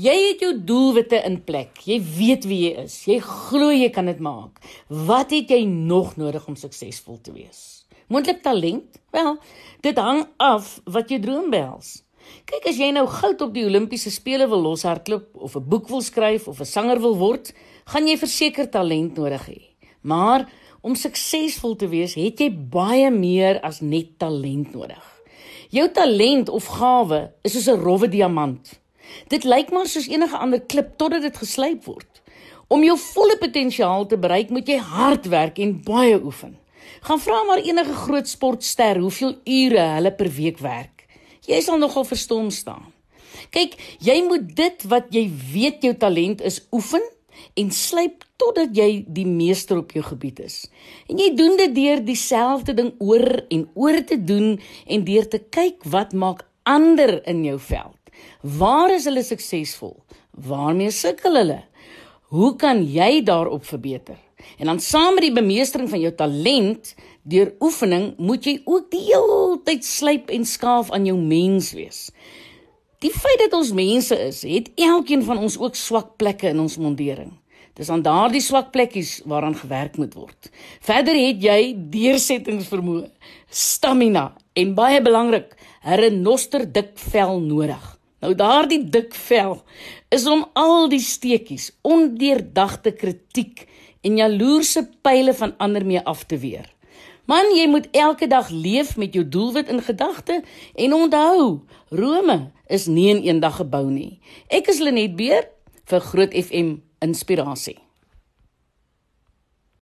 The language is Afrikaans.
Jy het jou doelwitte in plek. Jy weet wie jy is. Jy glo jy kan dit maak. Wat het jy nog nodig om suksesvol te wees? Moontlik talent? Wel, dit hang af wat jy droom behels. Kyk as jy nou goud op die Olimpiese spele wil loshardloop of 'n boek wil skryf of 'n sanger wil word, gaan jy verseker talent nodig hê. Maar om suksesvol te wees, het jy baie meer as net talent nodig. Jou talent of gawe is soos 'n rowwe diamant. Dit lyk maar soos enige ander klip totdat dit geslyp word. Om jou volle potensiaal te bereik, moet jy hard werk en baie oefen. Gaan vra maar enige groot sportster hoeveel ure hulle per week werk jy sal nogal verstom staan. Kyk, jy moet dit wat jy weet jou talent is oefen en slyp totdat jy die meester op jou gebied is. En jy doen dit deur dieselfde ding oor en oor te doen en deur te kyk wat maak ander in jou veld. Waar is hulle suksesvol? Waarmee sukkel hulle? Hoe kan jy daarop verbeter? En dan saam met die bemeestering van jou talent deur oefening, moet jy ook die hele tyd slyp en skaaf aan jou mens wees. Die feit dat ons mense is, het elkeen van ons ook swak plekke in ons mondering. Dis aan daardie swak plekkies waaraan gewerk moet word. Verder het jy deursettingsvermoë, stamina en baie belangrik, 'n renoster dik vel nodig. Nou daardie dik vel is om al die steekies, ondeurdagte kritiek en jaloerse pile van ander mee af te weer. Man, jy moet elke dag leef met jou doelwit in gedagte en onthou, Rome is nie in een dag gebou nie. Ek is Lenet Beer vir Groot FM inspirasie.